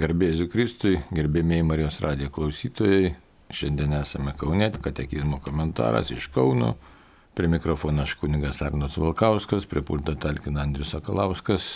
Garbėsiu Kristui, gerbėmiai Marijos radijo klausytojai. Šiandien esame Kaune, katekizmo komentaras iš Kauno. Prie mikrofono aš kunigas Arnos Valkauskas, prie pulto talkina Andrius Sakalauskas.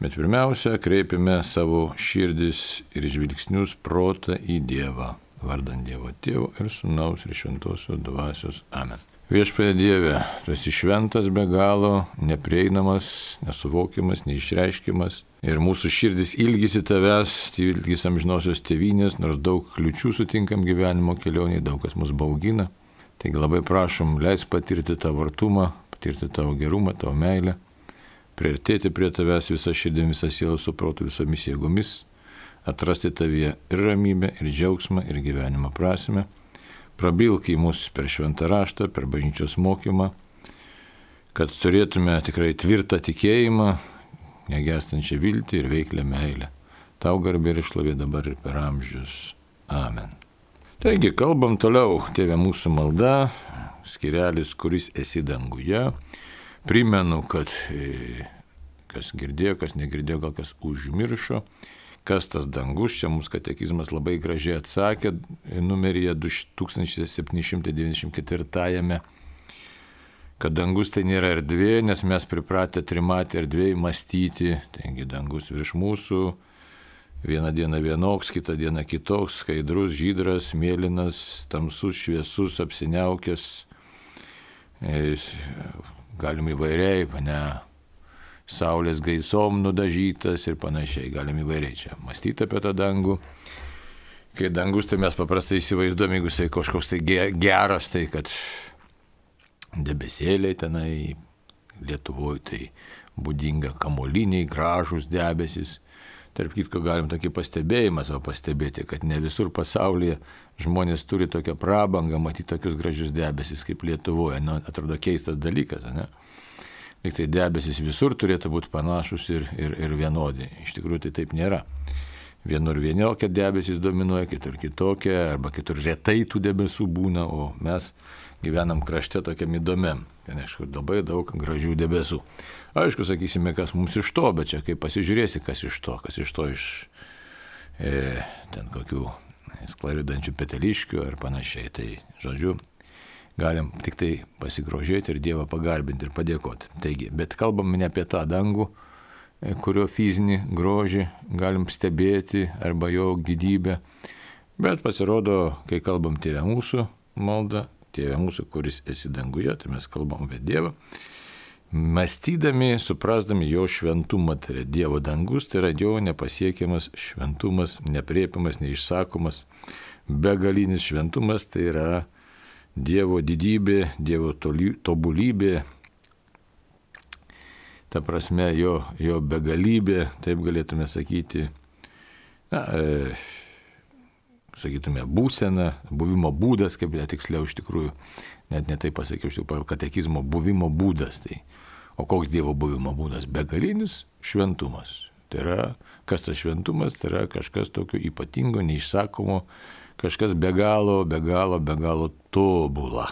Bet pirmiausia, kreipiame savo širdis ir žvilgsnius protą į Dievą. Vardant Dievo Tėvo ir Sūnaus ir Šventosios Dvasios. Amen. Viešpatie Dieve, tu esi šventas be galo, neprieinamas, nesuvokiamas, neišreiškiamas. Ir mūsų širdis ilgisi tavęs, ilgis amžinosios tėvynės, nors daug kliučių sutinkam gyvenimo kelionėje, daug kas mus baugina. Taigi labai prašom, leis patirti tavo artumą, patirti tavo gerumą, tavo meilę, priartėti prie tavęs visą širdį, visą sielą suprotų visomis jėgomis, atrasti tavyje ir ramybę, ir džiaugsmą, ir gyvenimo prasme prabilk į mus per šventą raštą, per bažnyčios mokymą, kad turėtume tikrai tvirtą tikėjimą, negestančią viltį ir veiklę meilę. Tau garbė ir išlovė dabar ir per amžius. Amen. Taigi, kalbam toliau, tėvė mūsų malda, skirelis, kuris esi danguje. Primenu, kad e, kas girdėjo, kas negirdėjo, gal kas užmiršo, kas tas dangus, čia mums katekizmas labai gražiai atsakė numeryje 2794, kad dangus tai nėra erdvė, nes mes pripratę trimatį erdvėje mąstyti, taigi dangus virš mūsų, vieną dieną vienoks, kitą dieną kitoks, skaidrus, žydras, mėlynas, tamsus, šviesus, apsiniaukęs, galim įvairiai, ne, saulės gaisom nudažytas ir panašiai. Galim įvairiai čia mąstyti apie tą dangų. Kai dangus, tai mes paprastai įsivaizduom, jeigu jisai kažkoks tai geras, tai kad debesėliai tenai Lietuvoje tai būdinga kamoliniai, gražus debesis. Tarp kitko galim tokį pastebėjimą savo pastebėti, kad ne visur pasaulyje žmonės turi tokią prabangą matyti tokius gražius debesis kaip Lietuvoje. Nu, atrodo keistas dalykas, ne? Liktai debesis visur turėtų būti panašus ir, ir, ir vienodi. Iš tikrųjų tai taip nėra. Vienur vienokia debesis dominuoja, kitur kitokia, arba kitur retai tų debesų būna, o mes gyvenam krašte tokiam įdomiam. Ten, aišku, labai daug gražių debesų. Aišku, sakysime, kas mums iš to, bet čia kaip pasižiūrėsi, kas iš to, kas iš to iš e, ten kokių sklaridančių peteliškių ar panašiai. Tai, žodžiu, galim tik tai pasigrožėti ir Dievą pagarbinti ir padėkoti. Taigi, bet kalbam ne apie tą dangų, e, kurio fizinį grožį galim stebėti arba jo didybę, bet pasirodo, kai kalbam tėvę mūsų maldą, tėvę mūsų, kuris esi danguje, tai mes kalbam apie Dievą. Mąstydami, suprasdami jo šventumą, tai yra Dievo dangus, tai yra jo nepasiekiamas šventumas, nepriepiamas, neišsakomas, begalinis šventumas, tai yra Dievo didybė, Dievo tobulybė, ta prasme jo, jo begalybė, taip galėtume sakyti, na, e, sakytume, būsena, buvimo būdas, kaip netiksliau iš tikrųjų, net netai pasakiau, iš tikrųjų, katekizmo buvimo būdas. Tai, o koks Dievo buvimo būdas? Begalinis šventumas. Tai yra, kas tas šventumas, tai yra kažkas tokio ypatingo, neišsakomo, kažkas be galo, be galo, be galo tobula.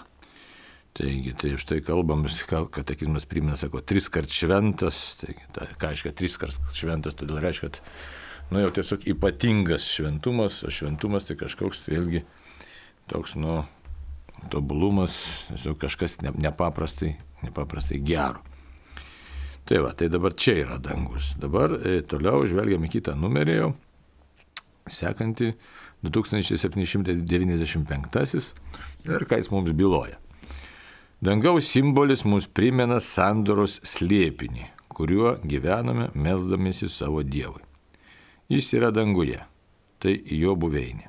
Taigi, tai už tai kalbam, katekizmas primena, sako, tris kart šventas, taigi, ta, ką reiškia tris kart šventas, todėl reiškia, kad, nu jau tiesiog ypatingas šventumas, o šventumas tai kažkoks, vėlgi, toks, nu, tobulumas, tiesiog kažkas ne, nepaprastai, nepaprastai gero. Tai va, tai dabar čia yra dangus. Dabar e, toliau žvelgiam į kitą numerį jau, sekantį 2795 ir ką jis mums byloja. Dangaus simbolis mums primena sandoros slėpinį, kuriuo gyvename melzdamėsi savo Dievui. Jis yra danguje, tai jo buveinė.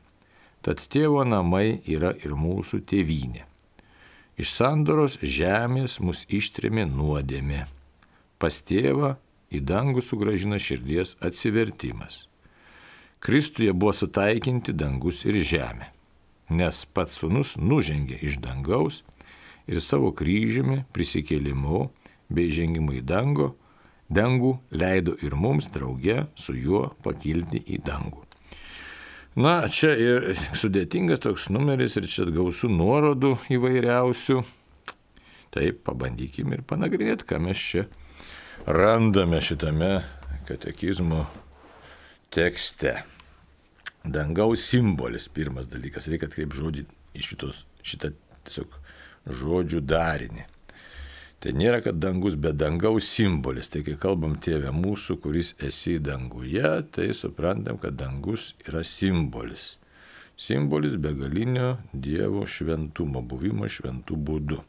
Tad tėvo namai yra ir mūsų tėvynė. Iš sandoros žemės mus ištrėmė nuodėmė. Pas tėvą į dangų sugražina širdies atsivertimas. Kristuje buvo sutaikinti dangus ir žemė, nes pats sunus nužengė iš dangaus ir savo kryžiumi, prisikėlimu bei žengimu į dangų, dangų leido ir mums drauge su juo pakilti į dangų. Na, čia ir sudėtingas toks numeris ir čia gausų nuorodų įvairiausių. Taip, pabandykim ir panagrinėti, ką mes čia randame šitame katekizmo tekste. Dangaus simbolis, pirmas dalykas, reikia atkreipti žodį į šitos, šitą tiesiog žodžių darinį. Tai nėra, kad dangus be dangaus simbolis. Tai kai kalbam tėvę mūsų, kuris esi danguje, tai suprantam, kad dangus yra simbolis. Simbolis begalinio Dievo šventumo, buvimo šventų būdų.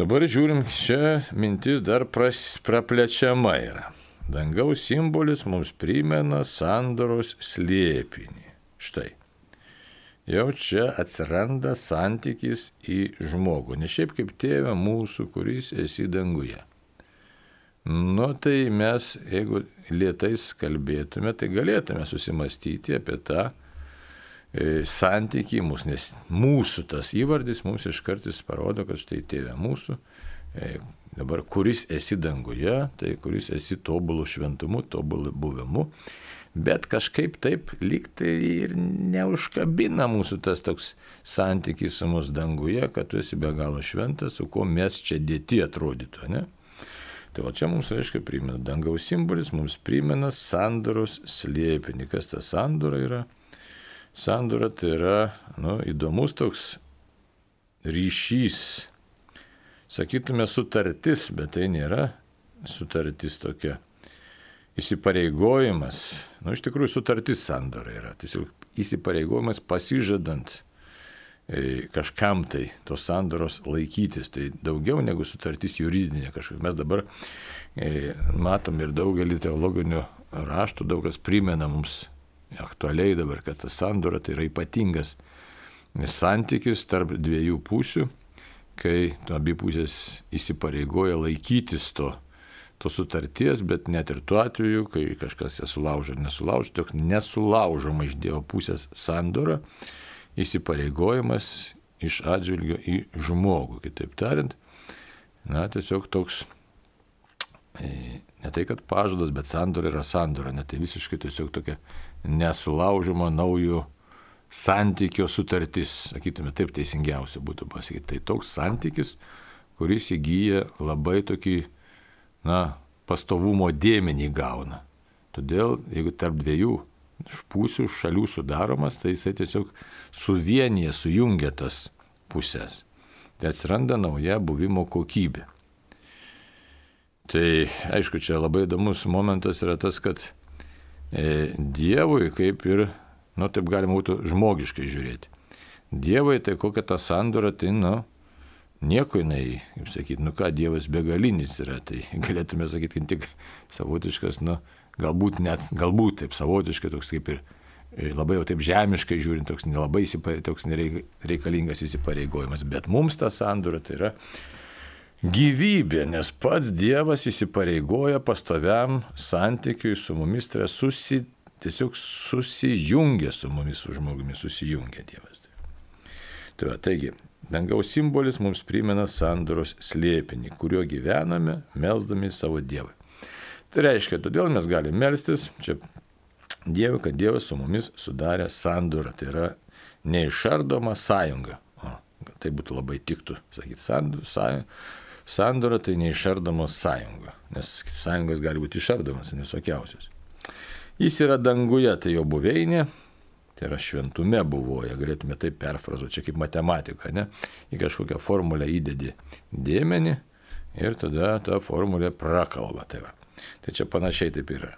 Dabar žiūrim, čia mintis dar pras, praplečiama yra. Dangaus simbolis mums primena sandoros slėpinį. Štai jau čia atsiranda santykis į žmogų. Ne šiaip kaip tėvė mūsų, kuris esi danguje. Nu tai mes, jeigu lietais kalbėtume, tai galėtume susimastyti apie tą e, santykį mūsų, nes mūsų tas įvardis mums iš kartais parodo, kad štai tėvė mūsų, dabar kuris esi danguje, tai kuris esi tobulų šventumu, tobulų buvimu bet kažkaip taip liktai ir neužkabina mūsų tas toks santykis su mūsų danguje, kad tu esi be galo šventas, su kuo mes čia dėti atrodytų, ne? Tai va čia mums reiškia primena, dangaus simbolis mums primena sandoros slėpinį. Kas ta sandora yra? Sandora tai yra nu, įdomus toks ryšys. Sakytume sutartis, bet tai nėra sutartis tokia. Įsipareigojimas, nu iš tikrųjų sutartis sandora yra, tiesiog įsipareigojimas pasižadant e, kažkam tai tos sandoros laikytis, tai daugiau negu sutartis juridinė kažkokia. Mes dabar e, matom ir daugelį teologinių raštų, daug kas primena mums aktualiai dabar, kad ta sandora tai yra ypatingas santykis tarp dviejų pusių, kai abi pusės įsipareigoja laikytis to tos sutarties, bet net ir tuo atveju, kai kažkas ją sulaužo ar nesulaužo, toks nesulaužoma iš Dievo pusės sandora, įsipareigojimas iš atžvilgio į žmogų. Kitaip tariant, na, tiesiog toks, e, ne tai kad pažadas, bet sandora yra sandora, net tai visiškai tiesiog tokia nesulaužoma naujų santykio sutartis, sakytume, taip teisingiausia būtų pasakyti. Tai toks santykis, kuris įgyja labai tokį na, pastovumo dėmenį gauna. Todėl, jeigu tarp dviejų pusių šalių sudaromas, tai jisai tiesiog suvienyje, sujungia tas pusės. Tai atsiranda nauja buvimo kokybė. Tai aišku, čia labai įdomus momentas yra tas, kad e, Dievui kaip ir, nu taip galima būtų žmogiškai žiūrėti. Dievui tai kokia ta sandora, tai, nu, nieko jinai, kaip sakyti, nu ką, Dievas begalinis yra, tai galėtume sakyti, tik savotiškas, nu, galbūt net, galbūt taip savotiškai toks kaip ir e, labai jau taip žemiškai žiūrint, toks nelabai toks nereikalingas įsipareigojimas, bet mums ta sandura tai yra gyvybė, nes pats Dievas įsipareigoja pastoviam santykiui su mumis, tai yra susi, tiesiog susijungia su mumis, su žmogumi, susijungia Dievas. Tai va, taigi, Dangaus simbolis mums primena sandoros slėpinį, kuriuo gyvename, melzdami savo Dievą. Tai reiškia, todėl mes galime melstis čia Dievui, kad Dievas su mumis sudarė sandorą, tai yra neišardoma sąjunga. O, tai būtų labai tiktų sakyti sandorą. Sandora tai neišardoma sąjunga, nes sąjungos gali būti išardomas, visokiausios. Jis yra danguje, tai jo buveinė, tai yra šventume buvo, jie galėtume taip perfrazuoti, čia kaip matematika, ne? Į kažkokią formulę įdedi dėmenį ir tada ta formulė prakalba. Tai, va. tai čia panašiai taip yra.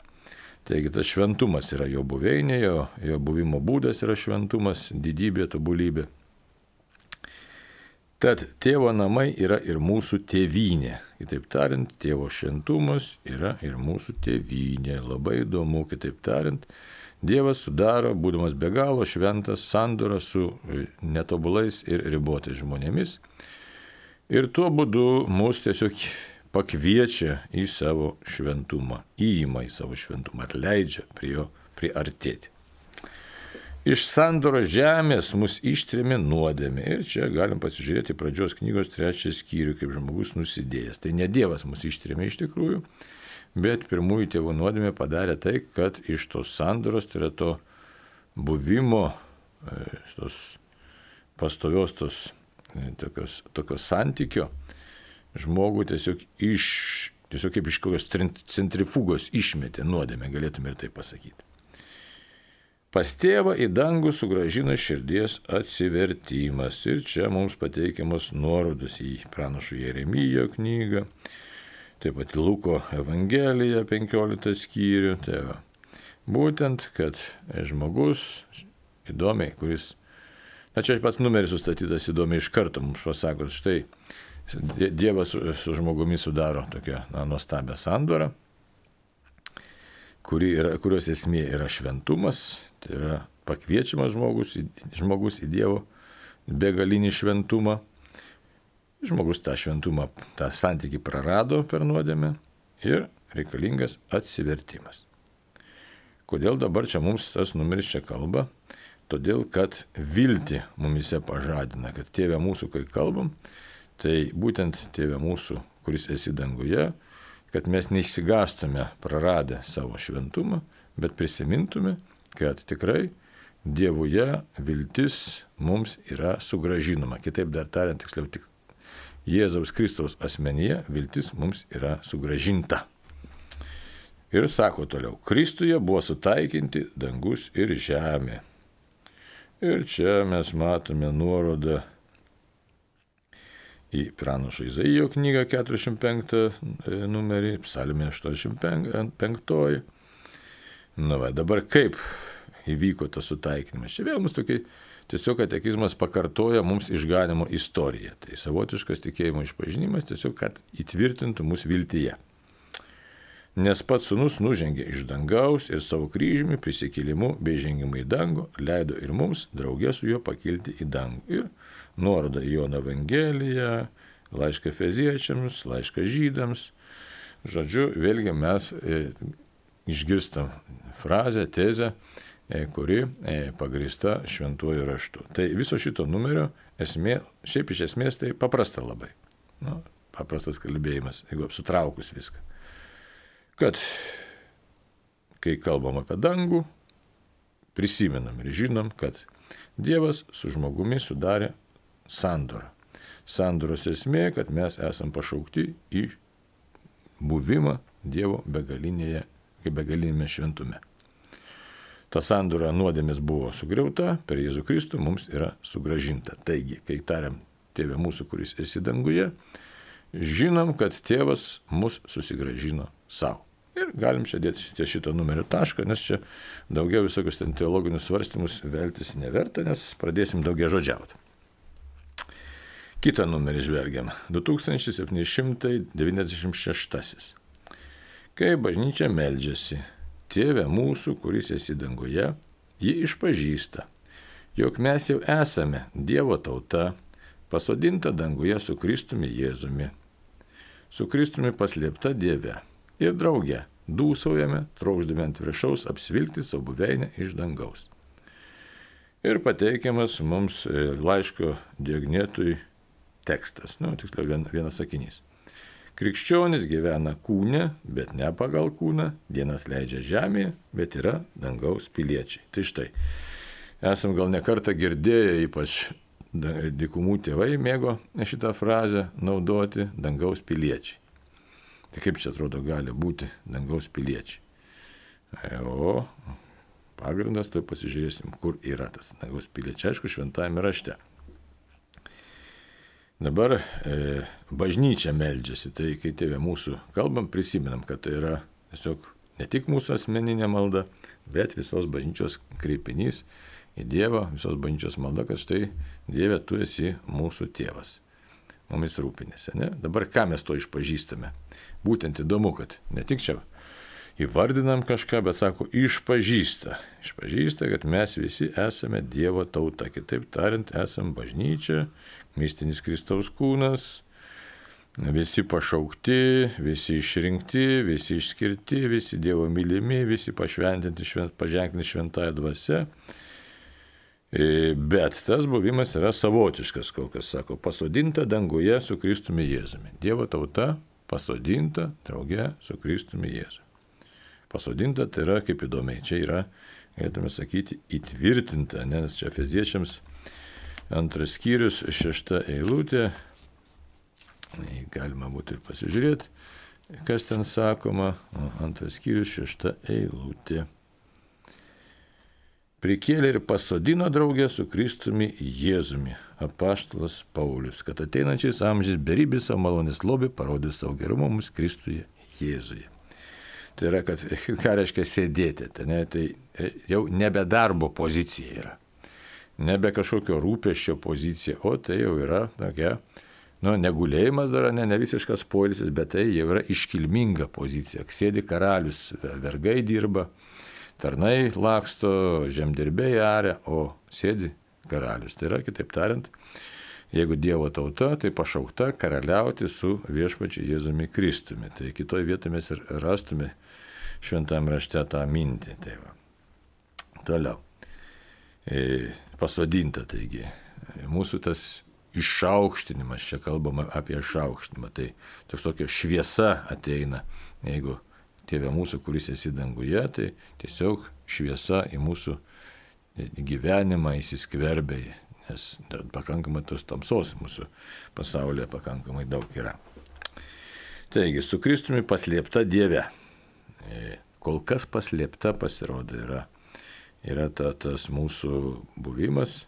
Taigi tas šventumas yra jo buveinė, jo, jo buvimo būdas yra šventumas, didybė, tobulybė. Tad tėvo namai yra ir mūsų tėvynė. Kitaip tariant, tėvo šventumas yra ir mūsų tėvynė. Labai įdomu, kitaip tariant, Dievas sudaro, būdamas be galo šventas, sandorą su e, netobulais ir ribotais žmonėmis. Ir tuo būdu mus tiesiog pakviečia į savo šventumą, įima į savo šventumą, atleidžia prie jo priartėti. Iš sandoros žemės mus ištrėmė nuodėmė. Ir čia galim pasižiūrėti pradžios knygos trečią skyrių, kaip žmogus nusidėjęs. Tai ne Dievas mus ištrėmė iš tikrųjų, bet pirmųjų tėvų nuodėmė padarė tai, kad iš tos sandoros, tai yra to buvimo, e, tos pastovios tos e, tokios, tokios santykio, žmogų tiesiog iš, tiesiog kaip iš kokios centrifugos išmetė nuodėmė, galėtume ir tai pasakyti. Pas tėvą į dangų sugražina širdies atsivertimas. Ir čia mums pateikiamas nuorodas į pranašų Jeremijo knygą, taip pat Luko Evangeliją 15 skyrių. Tai va. Būtent, kad žmogus įdomiai, kuris, na čia pats numeris sustatytas įdomiai iš karto mums pasako, štai Dievas su žmogumi sudaro tokią na, nuostabią sandorą kuri yra, kurios esmė yra šventumas, tai yra pakviečiamas žmogus, žmogus į Dievo begalinį šventumą. Žmogus tą šventumą, tą santykį prarado per nuodėmę ir reikalingas atsivertimas. Kodėl dabar čia mums tas numeris čia kalba? Todėl, kad viltį mumise pažadina, kad tėvė mūsų, kai kalbam, tai būtent tėvė mūsų, kuris esi danguje, kad mes neišsigastume praradę savo šventumą, bet prisimintume, kad tikrai Dievuje viltis mums yra sugražinama. Kitaip dar tariant, tiksliau, tik Jėzaus Kristaus asmenyje viltis mums yra sugražinta. Ir sako toliau, Kristuje buvo sutaikinti dangus ir žemė. Ir čia mes matome nuorodą į pranašo Izaijo knygą 45 e, numerį, psalmė 85. Na, va, dabar kaip įvyko tas sutaikinimas? Čia vėl mus tokia tiesiog katekizmas pakartoja mums išganimo istoriją. Tai savotiškas tikėjimo išpažinimas tiesiog, kad įtvirtintų mus viltyje. Nes pats sunus nužengė iš dangaus ir savo kryžiumi prisikėlimu bei žengimu į dangų leido ir mums draugė su juo pakilti į dangų. Ir nuoroda į Jono Evangeliją, laišką feziečiams, laišką žydams. Žodžiu, vėlgi mes e, išgirstam frazę, tezę, e, kuri e, pagrįsta šventuoju raštu. Tai viso šito numerio esmė, šiaip iš esmės tai paprasta labai. Nu, paprastas kalbėjimas, jeigu sutraukus viską. Kad kai kalbam apie dangų, prisimenam ir žinom, kad Dievas su žmogumi sudarė sandorą. Sandoros esmė, kad mes esam pašaukti į buvimą Dievo begalinėje, begalinėme šventume. Ta sandora nuodėmės buvo sugriauta, per Jėzų Kristų mums yra sugražinta. Taigi, kai tariam Tėvė mūsų, kuris esi danguje, žinom, kad tėvas mus susigražino savo. Ir galim čia dėti šito numerio tašką, nes čia daugiau visokius ten teologinius svarstymus veltis neverta, nes pradėsim daugia žodžiauti. Kitą numerį žvelgiam. 2796. Kai bažnyčia meldžiasi, Tėve mūsų, kuris esi danguje, ji išpažįsta, jog mes jau esame Dievo tauta, pasodinta danguje su Kristumi Jėzumi, su Kristumi paslėpta Dieve ir drauge dūsaujame, trokšdami ant viršaus apsvilkti savo buveinę iš dangaus. Ir pateikiamas mums e, laiško Diognėtui tekstas, nu, tiksliau vien, vienas sakinys. Krikščionis gyvena kūne, bet ne pagal kūną, dienas leidžia žemėje, bet yra dangaus piliečiai. Tai štai, esam gal nekartą girdėję, ypač dikumų tėvai mėgo šitą frazę naudoti dangaus piliečiai. Tai kaip čia atrodo gali būti dangaus piliečiai. E, o pagrindas, tai pasižiūrėsim, kur yra tas dangaus piliečiai. Aišku, šventajame rašte. Dabar e, bažnyčia meldžiasi, tai kai tėvė mūsų kalbam, prisimenam, kad tai yra tiesiog ne tik mūsų asmeninė malda, bet visos bažnyčios kreipinys į Dievą, visos bažnyčios malda, kad štai Dieve, tu esi mūsų tėvas. Mumis rūpinėse. Ne? Dabar ką mes to išpažįstame? Būtent įdomu, kad ne tik čia įvardinam kažką, bet sako, išpažįsta. Išpažįsta, kad mes visi esame Dievo tauta. Kitaip tariant, esame bažnyčia, mistinis Kristaus kūnas, visi pašaukti, visi išrinkti, visi išskirti, visi Dievo mylimi, visi pašventinti, švent, paženklinti šventąją dvasę. E, bet tas buvimas yra savotiškas, kol kas sako, pasodinta danguje su Kristumi Jėzumi. Dievo tauta pasodinta drauge su Kristumi Jėzumi. Pasodinta tai yra, kaip įdomiai, čia yra, galėtume sakyti, įtvirtinta, nes čia feziečiams antras skyrius, šešta eilutė, galima būtų ir pasižiūrėti, kas ten sakoma, antras skyrius, šešta eilutė. prikėlė ir pasodino draugę su Kristumi Jėzumi, apaštalas Paulius, kad ateinančiais amžiais beribis savo malonės lobį parodė savo gerumą mums Kristuje Jėzuje. Tai yra, kad ką reiškia sėdėti, tai, ne, tai jau nebe darbo pozicija yra, nebe kažkokio rūpeščio pozicija, o tai jau yra tokia, nu, negulėjimas dar, ne, ne visiškas polisis, bet tai jau yra iškilminga pozicija. Sėdi karalius, vergai dirba, tarnai laksto, žemdirbėjai aria, o sėdi karalius. Tai yra, kitaip tariant, jeigu Dievo tauta, tai pašaukta karaliauti su viešpačiu Jėzumi Kristumi. Tai kitoje vietoje mes ir rastume šventame rašte tą mintį. Tai va. Toliau. E, pasodinta taigi. Mūsų tas išaukštinimas, čia kalbama apie išaukštinimą, tai toks tokia šviesa ateina, jeigu tėvė mūsų, kuris esi danguje, tai tiesiog šviesa į mūsų gyvenimą įsiskverbia, nes pakankamai tos tamsos mūsų pasaulyje pakankamai daug yra. Taigi, su Kristumi paslėpta Dieve. E, kol kas paslėpta pasirodo yra, yra ta, tas mūsų buvimas,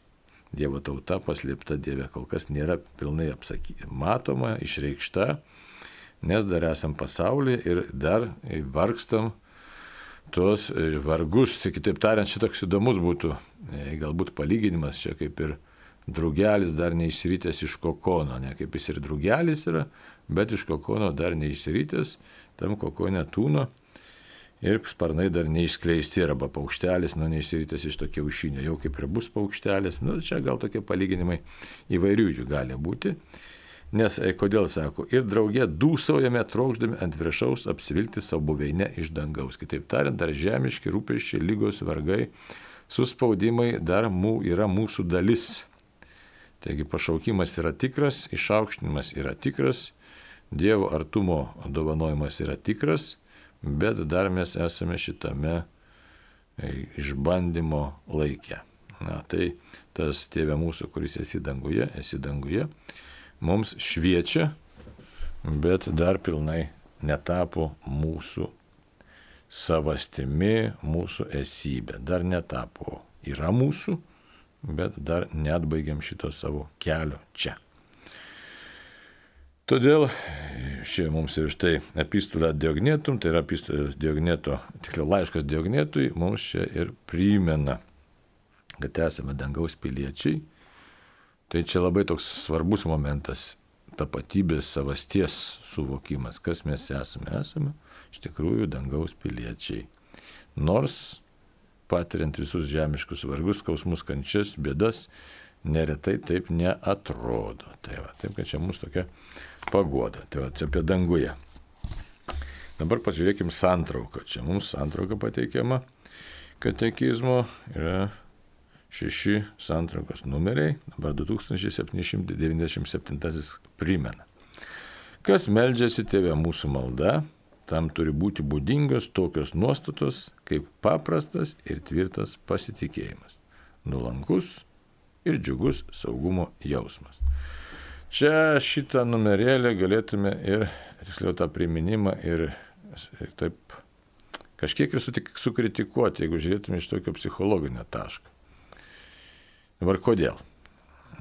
Dievo tauta paslėpta Dieve, kol kas nėra pilnai apsaky, matoma, išreikšta, nes dar esam pasaulyje ir dar vargstam tuos vargus. Tai kitaip tariant, šitoks įdomus būtų e, galbūt palyginimas čia kaip ir drugelis dar neišsirytęs iš kokono, ne kaip jis ir drugelis yra, bet iš kokono dar neišsirytęs, tam kokone tūno ir sparnai dar neišskleisti arba paukštelis, nu neišsirytęs iš to kiaušinio, jau kaip ir bus paukštelis, nu čia gal tokie palyginimai įvairių jų gali būti. Nes e, kodėl sako, ir draugė dūsaujame trokšdami ant viršaus apsivilti savo buveinę iš dangaus. Kitaip tariant, dar žemiški rūpeščiai, lygos, vargai, suspaudimai dar mū, yra mūsų dalis. Taigi pašaukimas yra tikras, išaukštinimas yra tikras, Dievo artumo dovanojimas yra tikras bet dar mes esame šitame e, išbandymo laikė. Na, tai tas tėvė mūsų, kuris esi danguje, esi danguje, mums šviečia, bet dar pilnai netapo mūsų savastimi, mūsų esybė. Dar netapo. Yra mūsų, bet dar net baigiam šito savo kelio čia. Todėl šie mums ir štai epistulą Diognetum, tai yra epistulas Diogneto, tiksliau laiškas Diognetui, mums čia ir primena, kad esame dangaus piliečiai. Tai čia labai toks svarbus momentas - tapatybės savasties suvokimas, kas mes esame. Esame iš tikrųjų dangaus piliečiai. Nors patiriant visus žemiškus vargus, skausmus, kančias, bėdas, neretai taip neatrodo. Tai va, taip, kad čia mūsų tokia pagoda. Tai va, čia apie danguje. Dabar pažiūrėkim santrauką. Čia mums santrauka pateikiama katekizmo yra šeši santraukos numeriai, dabar 2797 primena. Kas meldžiasi tėvė mūsų malda, tam turi būti būdingos tokios nuostatos kaip paprastas ir tvirtas pasitikėjimas, nuolankus ir džiugus saugumo jausmas. Čia šitą numerėlį galėtume ir, tiksliau, tą priminimą ir, ir taip kažkiek ir sutik, sukritikuoti, jeigu žiūrėtume iš tokio psichologinio taško. Dabar kodėl?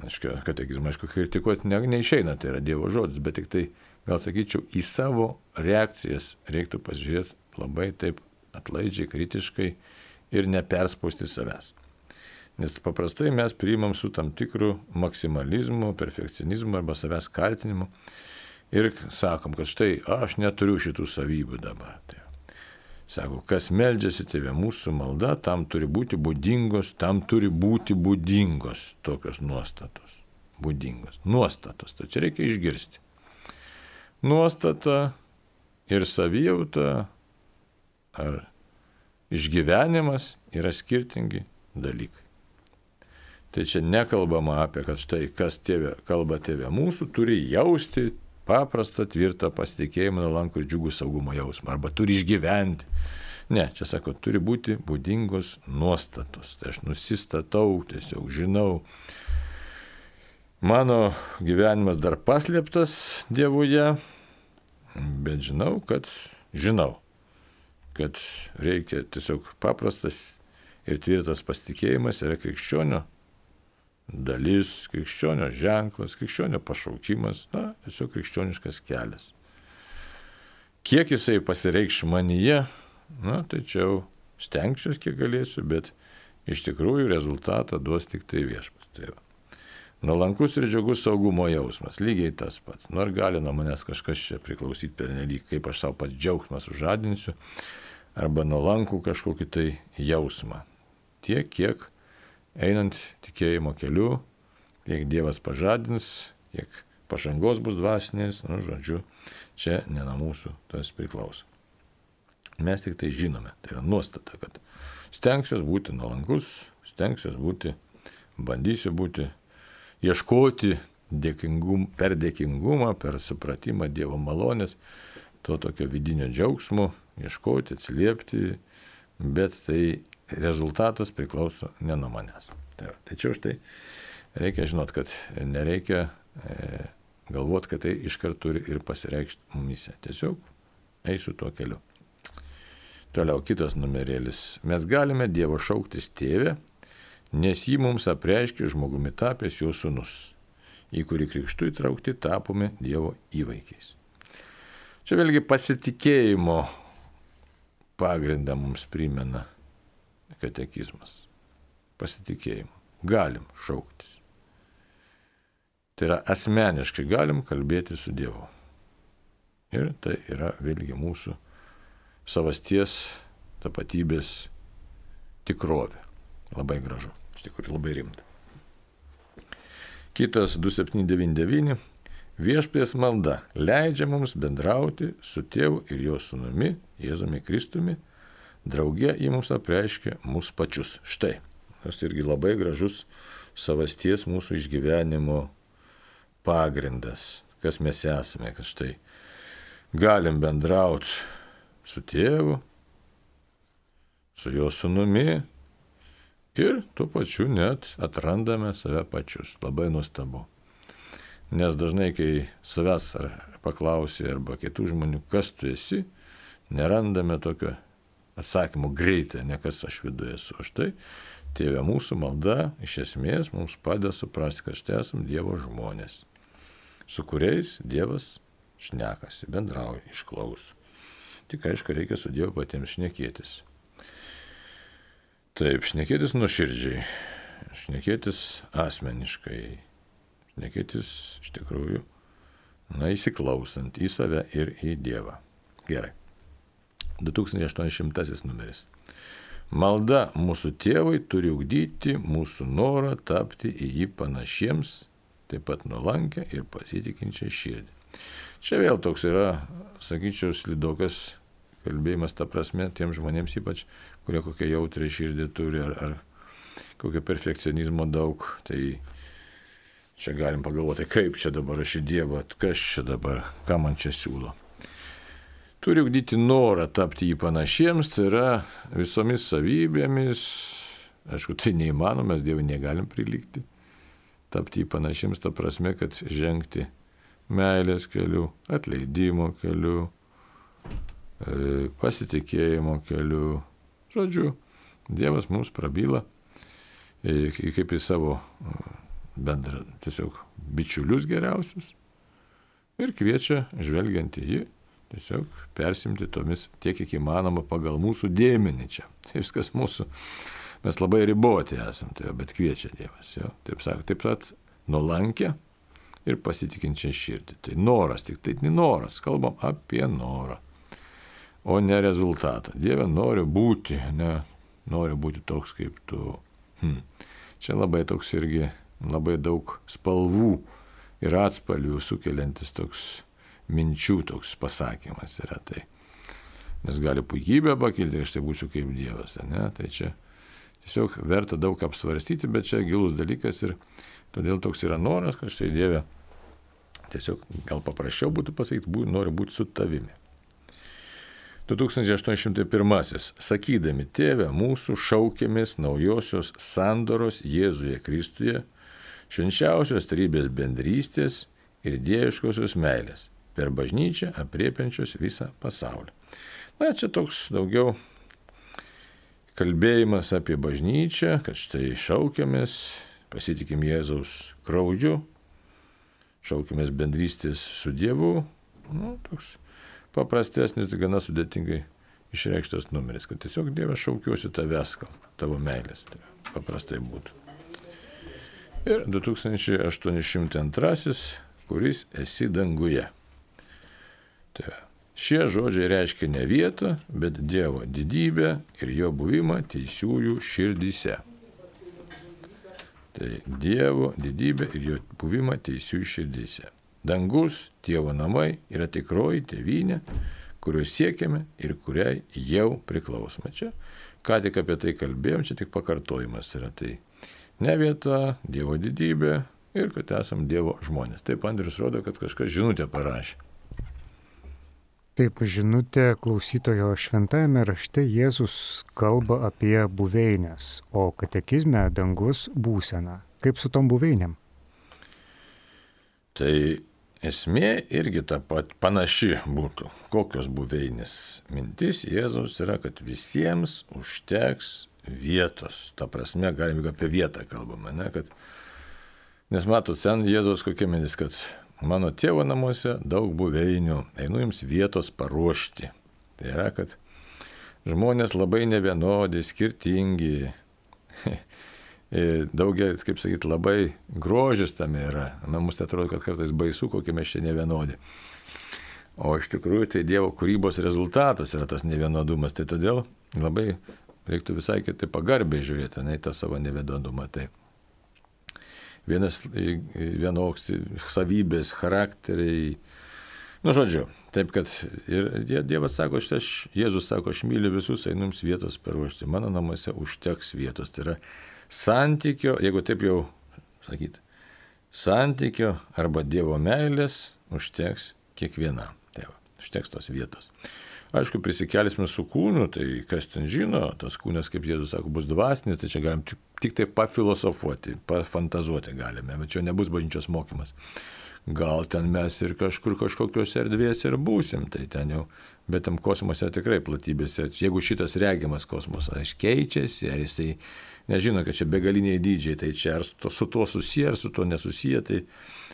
Aišku, katekizmą, aišku, kritikuoti ne, neišeina, tai yra Dievo žodis, bet tik tai, gal sakyčiau, į savo reakcijas reiktų pasižiūrėti labai taip atlaidžiai, kritiškai ir neperspausti savęs. Nes paprastai mes priimam su tam tikru maksimalizmu, perfekcionizmu arba savęs kaltinimu ir sakom, kad štai aš neturiu šitų savybių dabar. Tai, sako, kas meldžiasi tėvė mūsų malda, tam turi būti būdingos, tam turi būti būdingos tokios nuostatos. Būdingos. Nuostatos. Tai čia reikia išgirsti. Nuostata ir savijauta ar išgyvenimas yra skirtingi dalykai. Tai čia nekalbama apie, kad štai kas tėvė, kalba tėvė mūsų, turi jausti paprastą, tvirtą pasitikėjimą, nuolankų ir džiugų saugumo jausmą, arba turi išgyventi. Ne, čia sako, turi būti būdingos nuostatos. Tai aš nusistatau, tiesiog žinau. Mano gyvenimas dar paslėptas Dievuje, bet žinau, kad žinau, kad reikia tiesiog paprastas ir tvirtas pasitikėjimas yra krikščionio dalis, krikščionio ženklas, krikščionio pašaukimas, na, tiesiog krikščioniškas kelias. Kiek jisai pasireikš manyje, na, tai čia jau stengsiuosi, kiek galėsiu, bet iš tikrųjų rezultatą duos tik tai viešpas. Tai va. Nuolankus ir džiugus saugumo jausmas, lygiai tas pats. Nors gali nuo manęs kažkas čia priklausyti per nelik, kaip aš savo pats džiaugsmas užadinsiu, arba nuolankų kažkokį tai jausmą. Tiek, kiek einant tikėjimo keliu, tiek Dievas pažadins, tiek pažangos bus dvasinės, nu, žodžiu, čia ne nuo mūsų tas priklauso. Mes tik tai žinome, tai yra nuostata, kad stengsiuos būti nuolankus, stengsiuos būti, bandysiu būti ieškoti dėkingum, per dėkingumą, per supratimą Dievo malonės, to tokio vidinio džiaugsmo, ieškoti, atsiliepti, bet tai rezultatas priklauso ne nuo manęs. Tai, tačiau štai reikia žinot, kad nereikia e, galvoti, kad tai iškart turi ir pasireikšti mumise. Tiesiog eisiu tuo keliu. Toliau kitas numerėlis. Mes galime Dievo šauktis tėvę, nes jį mums apreiškia žmogumi tapęs jo sunus, į kurį krikštų įtraukti tapome Dievo įvaikiais. Čia vėlgi pasitikėjimo pagrindą mums primena katekizmas. Pasitikėjimu. Galim šauktis. Tai yra asmeniškai galim kalbėti su Dievu. Ir tai yra vėlgi mūsų savasties tapatybės tikrovė. Labai gražu iš tikrųjų labai rimta. Kitas 2799. Viešpės malda leidžia mums bendrauti su tėvu ir jo sunumi, Jėzumi Kristumi, drauge į mums apreiškia mūsų pačius. Štai, tas irgi labai gražus savasties mūsų išgyvenimo pagrindas, kas mes esame, kad štai galim bendrauti su tėvu, su jo sunumi, ir tuo pačiu net atrandame save pačius. Labai nuostabu. Nes dažnai, kai savęs ar paklausi arba kitų žmonių, kas tu esi, nerandame tokio atsakymo greitai, ne kas aš viduje esu. Aš tai, tėvė mūsų malda iš esmės mums padeda suprasti, kad štai esame Dievo žmonės, su kuriais Dievas šnekasi, bendrauja, išklauso. Tik aišku, reikia su Dievu patiems šnekėtis. Taip, šnekėtis nuoširdžiai, šnekėtis asmeniškai, šnekėtis iš tikrųjų, na, įsiklausant į save ir į Dievą. Gerai. 2800 numeris. Malda mūsų tėvai turi ugdyti mūsų norą tapti į jį panašiems, taip pat nuolankę ir pasitikinčią širdį. Čia vėl toks yra, sakyčiau, slidokas kalbėjimas ta prasme tiem žmonėms ypač, kurie kokią jautrę širdį turi ar, ar kokio perfekcionizmo daug, tai čia galim pagalvoti, kaip čia dabar aš į Dievą, kas čia dabar, ką man čia siūlo. Turi ugdyti norą tapti jį panašiems, tai yra visomis savybėmis, aišku, tai neįmanoma, mes Dievui negalim prilygti, tapti jį panašiems, ta prasme, kad žengti meilės keliu, atleidimo keliu, E, pasitikėjimo keliu. Žodžiu, Dievas mums prabyla e, kaip į savo e, bendrą, tiesiog bičiulius geriausius ir kviečia, žvelgiant į jį, tiesiog persimti tomis tiek, kiek įmanoma pagal mūsų dėmenį čia. Tai viskas mūsų, mes labai riboti esam, tai, bet kviečia Dievas. Jo. Taip sakant, taip pat nuolankę ir pasitikinčią širdį. Tai noras, tik tai noras, kalbam apie norą o ne rezultatą. Dieve, noriu būti, ne, noriu būti toks kaip tu. Hm. Čia labai toks irgi, labai daug spalvų ir atspalvių sukeliantis toks minčių toks pasakymas yra tai. Nes gali puikybę pakilti, aš tai būsiu kaip Dievas, ne? Tai čia tiesiog verta daug apsvarstyti, bet čia gilus dalykas ir todėl toks yra noras, kad štai Dieve tiesiog gal paprasčiau būtų pasakyti, bū, noriu būti su tavimi. 2801. Sakydami, tėve, mūsų šaukėmės naujosios sandoros Jėzuje Kristuje, švenčiausios trybės bendrystės ir dieviškosios meilės per bažnyčią apriepiančios visą pasaulį. Na, čia toks daugiau kalbėjimas apie bažnyčią, kad štai šaukiamės, pasitikim Jėzaus krauju, šaukiamės bendrystės su Dievu. Nu, toks paprastesnis, gana sudėtingai išreikštas numeris, kad tiesiog Dievas šaukiuosi tavęs, tavo meilės. Tai paprastai būtų. Ir 2802, kuris esi danguje. Tai Šie žodžiai reiškia ne vietą, bet Dievo didybę ir jo buvimą teisiųjų širdyse. Tai Dievo didybė ir jo buvimą teisiųjų širdyse. Dangus, Dievo namai yra tikroji tėvynė, kurios siekiame ir kuriai jau priklausome. Čia, ką tik apie tai kalbėjom, čia tik pakartojimas yra tai. Ne vieta, Dievo didybė ir kad esam Dievo žmonės. Taip Andrius rodo, kad kažkas žinutę parašė. Taip, žinutė klausytojo šventajame rašte Jėzus kalba apie buveinės, o katekizme dangus būsena. Kaip su tom buveinėm? Tai esmė irgi ta pat panaši būtų. Kokios buveinės mintis Jėzaus yra, kad visiems užteks vietos. Ta prasme, galime apie vietą kalbame, ne? Kad, nes matot, ten Jėzaus kokia mintis, kad mano tėvo namuose daug buveinių, einu jums vietos paruošti. Tai yra, kad žmonės labai nevienodi, skirtingi. Daugia, kaip sakyti, labai grožis tame yra. Man mus tai atrodo, kad kartais baisu, kokie mes čia nevienodi. O iš tikrųjų tai Dievo kūrybos rezultatas yra tas nevienodumas. Tai todėl labai reiktų visai kitaip pagarbiai žiūrėti, ne į tą savo nevienodumą. Tai vienas vienoks savybės, charakteriai. Nu, žodžiu, taip kad ir Dievas sako, aš, Jėzus sako, aš myliu visus, einu jums vietos paruošti. Mano namuose užteks vietos. Tai yra santykio, jeigu taip jau sakyt, santykio arba Dievo meilės užteks kiekvienam. Tai va, užteks tos vietos. Aišku, prisikelsime su kūnu, tai kas ten žino, tas kūnas, kaip Jėzus sako, bus dvasinis, tai čia galim tik, tik tai pafilosofuoti, pafantazuoti galime, bet čia nebus bažnyčios mokymas. Gal ten mes ir kažkur kažkokios erdvės ir būsim, tai ten jau, bet tam kosmose tikrai platybėse, jeigu šitas regiamas kosmosas aš keičiasi, ar jisai nežino, kad čia begaliniai dydžiai, tai čia ar su tuo susiję, ar su tuo nesusiję, tai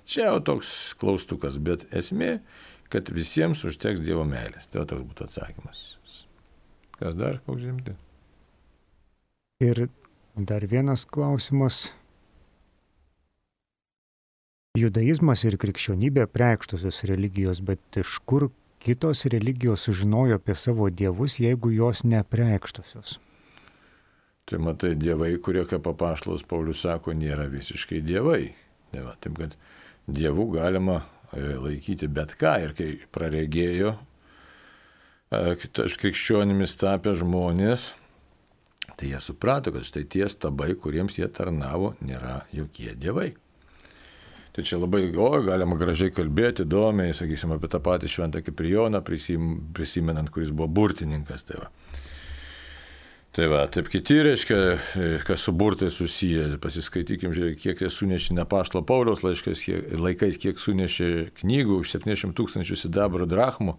čia jau toks klaustukas, bet esmė, kad visiems užteks Dievo meilės. Tai toks būtų atsakymas. Kas dar, koks žemdi? Ir dar vienas klausimas. Judaizmas ir krikščionybė preikštusios religijos, bet iš kur kitos religijos sužinojo apie savo dievus, jeigu jos nepreikštusios? Tai matai, dievai, kurie, kaip papaštalas Paulius sako, nėra visiškai dievai. Tai va, taip kad dievų galima laikyti bet ką. Ir kai praregėjo e, krikščionimis tapę žmonės, tai jie suprato, kad štai tie stabai, kuriems jie tarnavo, nėra jokie dievai. Tai čia labai, o, galima gražiai kalbėti, įdomiai, sakysim, apie tą patį šventą Kiprijoną, prisim, prisimenant, kuris buvo burtininkas. Tai va. Tai va, taip kiti reiškia, kas su burtai susiję, pasiskaitykim, žiūrėk, kiek jie sunešė Nepaštlo Pauliaus laiškas, kiek, laikais, kiek sunešė knygų už 70 tūkstančių sidabro drachmų,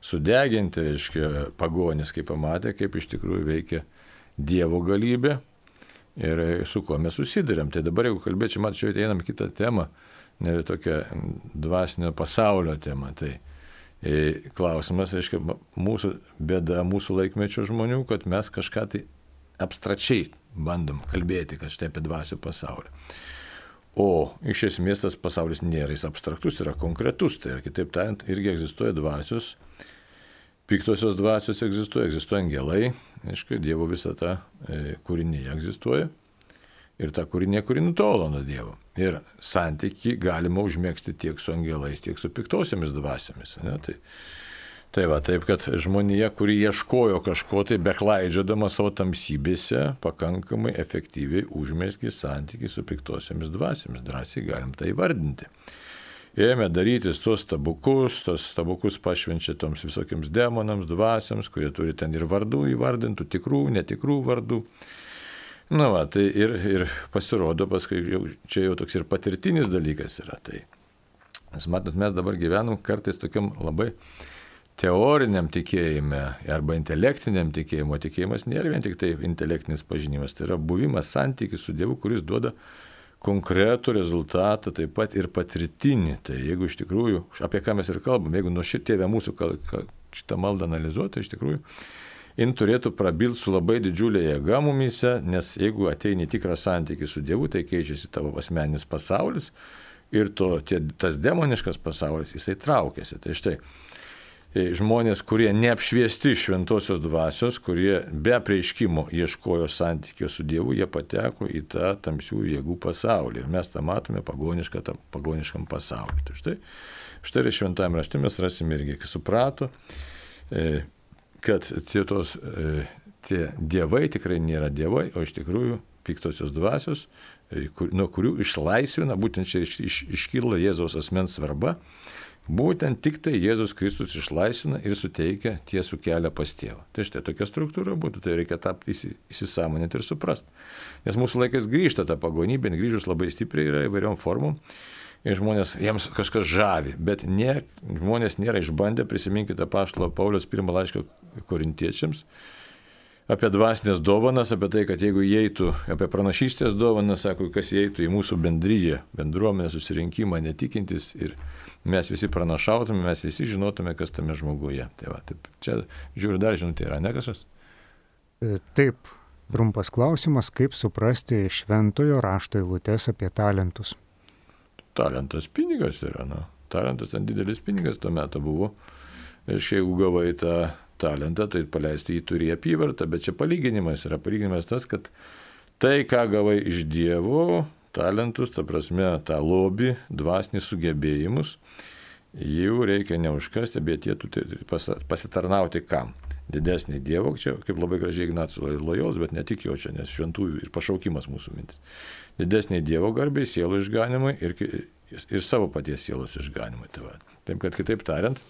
sudeginti, reiškia, pagonis, kaip pamatė, kaip iš tikrųjų veikia Dievo galybė ir su kuo mes susidurėm. Tai dabar, jeigu kalbėčiau, mačiau, einam kitą temą, ne tokią dvasinio pasaulio temą. Tai E, klausimas, reiškia, mūsų bėda, mūsų laikmečio žmonių, kad mes kažką tai abstrakčiai bandom kalbėti, kad štai apie dvasių pasaulį. O iš esmės tas pasaulis nėra jis abstraktus, yra konkretus. Tai ir kitaip tariant, irgi egzistuoja dvasios, piktosios dvasios egzistuoja, egzistuoja angelai, aišku, Dievo visata e, kūrinyje egzistuoja ir ta kūrinė, kuri nutolo nuo Dievo. Ir santyki galima užmėgsti tiek su angelais, tiek su piktosiamis dvasiomis. Ne? Tai, tai va, taip, kad žmonija, kuri ieškojo kažko tai beklaidžiodama savo tamsybėse, pakankamai efektyviai užmėgsti santyki su piktosiamis dvasiomis. Drąsiai galim tai vardinti. Ėmė darytis tuos stabukus, tuos stabukus pašvenčia toms visokiams demonams, dvasiams, kurie turi ten ir vardų įvardintų, tikrų, netikrų vardų. Na, va, tai ir, ir pasirodo, paskui jau, čia jau toks ir patirtinis dalykas yra. Tai, nes matot, mes dabar gyvenam kartais tokiam labai teoriniam tikėjime arba intelektiniam tikėjimo tikėjimas nėra vien tik tai intelektinis pažinimas, tai yra buvimas santykis su Dievu, kuris duoda konkretų rezultatą, taip pat ir patirtinį. Tai jeigu iš tikrųjų, apie ką mes ir kalbam, jeigu nuo šitėvė mūsų šitą maldą analizuoti, tai iš tikrųjų jin turėtų prabilti su labai didžiulė jėga mumise, nes jeigu ateini tikrą santykį su Dievu, tai keičiasi tavo asmeninis pasaulis ir to, tie, tas demoniškas pasaulis, jisai traukiasi. Tai štai, E, žmonės, kurie neapšviesti šventosios dvasios, kurie be prieiškimo ieškojo santykio su Dievu, jie pateko į tą tamsių jėgų pasaulį. Ir mes tą matome pagonišką, tam pagoniškam pasauliu. Tai štai, štai ir šventame rašte mes rasime irgi, kai suprato, e, kad tie, tos, e, tie dievai tikrai nėra dievai, o iš tikrųjų piktosios dvasios, nuo kurių išlaisvina, būtent čia iš, iš, iškyla Jėzaus asmens svarba, Būtent tik tai Jėzus Kristus išlaisvina ir suteikia tiesų kelią pas tėvą. Tai štai tokia struktūra būtų, tai reikia tą įsisamoninti ir suprasti. Nes mūsų laikais grįžta ta pagonybė, grįžus labai stipriai yra įvairiom formom. Ir žmonės, jiems kažkas žavi, bet ne, žmonės nėra išbandę, prisiminkite paštalo Paulius pirmą laišką korintiečiams, apie dvasinės dovanas, apie tai, kad jeigu įeitų, apie pranašystės dovanas, sako, kas įeitų į mūsų bendryje, bendruomenę, susirinkimą, netikintis ir mes visi pranašautume, mes visi žinotume, kas tame žmoguje. Tai va, taip, čia žiūriu dar žinutė yra, ne kažkas? E, taip, trumpas klausimas, kaip suprasti šventojo rašto eilutės apie talentus. Talentas pinigas yra, na. Talentas ten didelis pinigas tuo metu buvo. Ir jeigu gavai tą talentą, tai paleisti jį turi apyvartą, bet čia palyginimas yra palyginimas tas, kad tai, ką gavai iš Dievo, talentus, ta prasme, tą lobį, dvasinį sugebėjimus, jų reikia neužkasti, bet jie turi pasitarnauti kam. Didesnį Dievo, čia kaip labai gražiai Ignacijos lojos, bet ne tik jo čia, nes šventųjų ir pašaukimas mūsų mintis. Didesnį Dievo garbį, sielų išganimui ir, ir savo paties sielos išganimui. Tai va. Taip, kad kitaip tariant,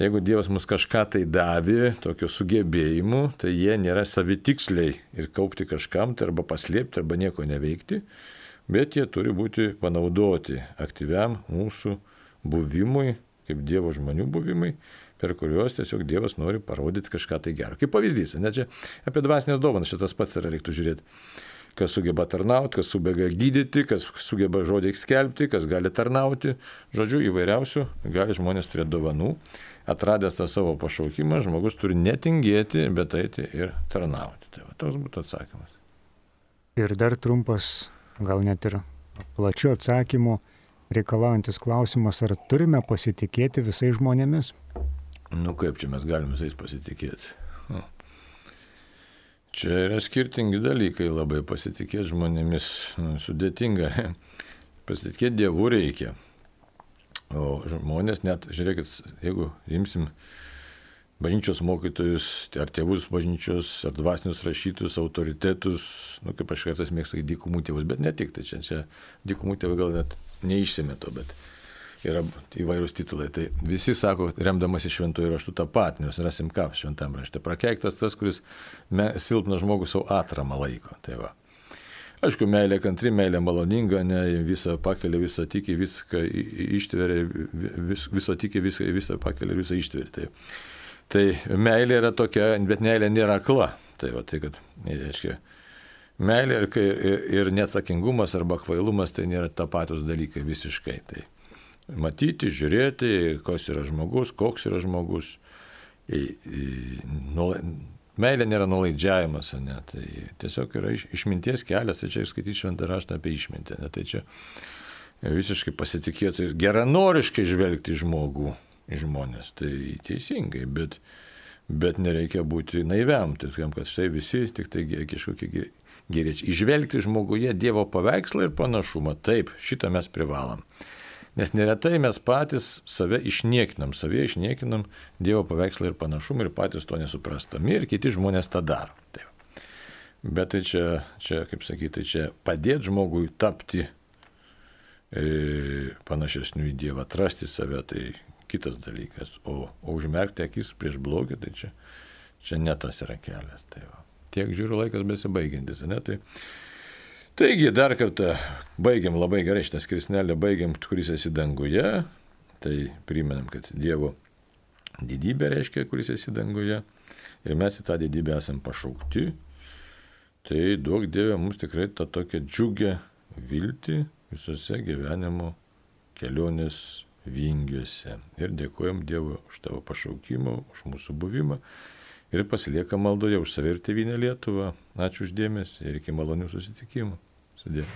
jeigu Dievas mus kažką tai davė, tokio sugebėjimu, tai jie nėra savitiksliai ir kaupti kažkam, tai arba paslėpti, arba nieko neveikti, bet jie turi būti panaudoti aktyviam mūsų buvimui, kaip Dievo žmonių buvimui, per kuriuos tiesiog Dievas nori parodyti kažką tai gero. Kaip pavyzdys, net čia apie dvasinės dovanas šitas pats yra reiktų žiūrėti. Kas sugeba tarnauti, kas sugeba gydyti, kas sugeba žodį skelbti, kas gali tarnauti. Žodžiu, įvairiausių gali žmonės turėti dovanų. Atradęs tą savo pašaukimą, žmogus turi netingėti, bet eiti ir tarnauti. Tai va, toks būtų atsakymas. Ir dar trumpas gal net ir plačių atsakymų reikalaujantis klausimas, ar turime pasitikėti visais žmonėmis? Nu kaip čia mes galime visais pasitikėti? Nu. Čia yra skirtingi dalykai, labai pasitikėti žmonėmis nu, sudėtinga. Pasitikėti Dievu reikia. O žmonės net, žiūrėkit, jeigu imsim bažnyčios mokytojus, ar tėvus bažnyčios, ar dvasinius rašytus, autoritetus, nu kaip aš kartais mėgstu, dykumų tėvus, bet ne tik, tai čia, čia dykumų tėvai gal net neišsimeto, bet yra įvairūs titulai. Tai visi sako, remdamasi šventojų raštų tą patį, nes rasim ką šventam rašte. Prakeiktas tas, kuris me, silpną žmogų savo atramą laiko. Tai va. Aišku, meilė kantri, meilė maloninga, ne visą pakelia, visą tiki, viską ištveria, vis, viso tiki, visą, visą pakelia, visą ištveria. Tai Tai meilė yra tokia, bet meilė nėra akla. Tai va, tai kad, reiškia, meilė ir, ir, ir neatsakingumas arba kvailumas tai nėra tapatus dalykai visiškai. Tai matyti, žiūrėti, kas yra žmogus, koks yra žmogus. Meilė nėra nulaidžiavimas, ne, tai tiesiog yra iš, išminties kelias, tai čia išskaityti šventą raštą apie išmintį, ne, tai čia visiškai pasitikėti, geranoriškai žvelgti žmogų žmonės. Tai teisingai, bet, bet nereikia būti naiviam, tai tokiam, kad štai visi tik tai kažkokie geriečiai. Išvelgti žmoguje Dievo paveikslą ir panašumą. Taip, šitą mes privalom. Nes neretai mes patys save išniekinam, save išniekinam Dievo paveikslą ir panašumą ir patys to nesuprastami ir kiti žmonės tą daro. Taip. Bet tai čia, čia, kaip sakyti, tai čia padėti žmogui tapti e, panašesnių į Dievą, atrasti save, tai kitas dalykas. O, o užmerkti akis prieš blogį, tai čia, čia ne tas yra kelias. Tai va. Tiek žiūriu laikas besibaigiantis, ne? Tai, taigi, dar kartą baigiam labai gerai šitą skrisnelę, baigiam, kuris esi danguje. Tai primenam, kad Dievo didybę reiškia, kuris esi danguje. Ir mes į tą didybę esam pašaukti. Tai duok Dieve mums tikrai tą tokią džiugę viltį visose gyvenimo kelionės vingiuose. Ir dėkojom Dievui už tavo pašaukimą, už mūsų buvimą. Ir pasilieka maldoje už save ir tėvynę Lietuvą. Ačiū uždėmesi ir iki malonių susitikimų. Salut.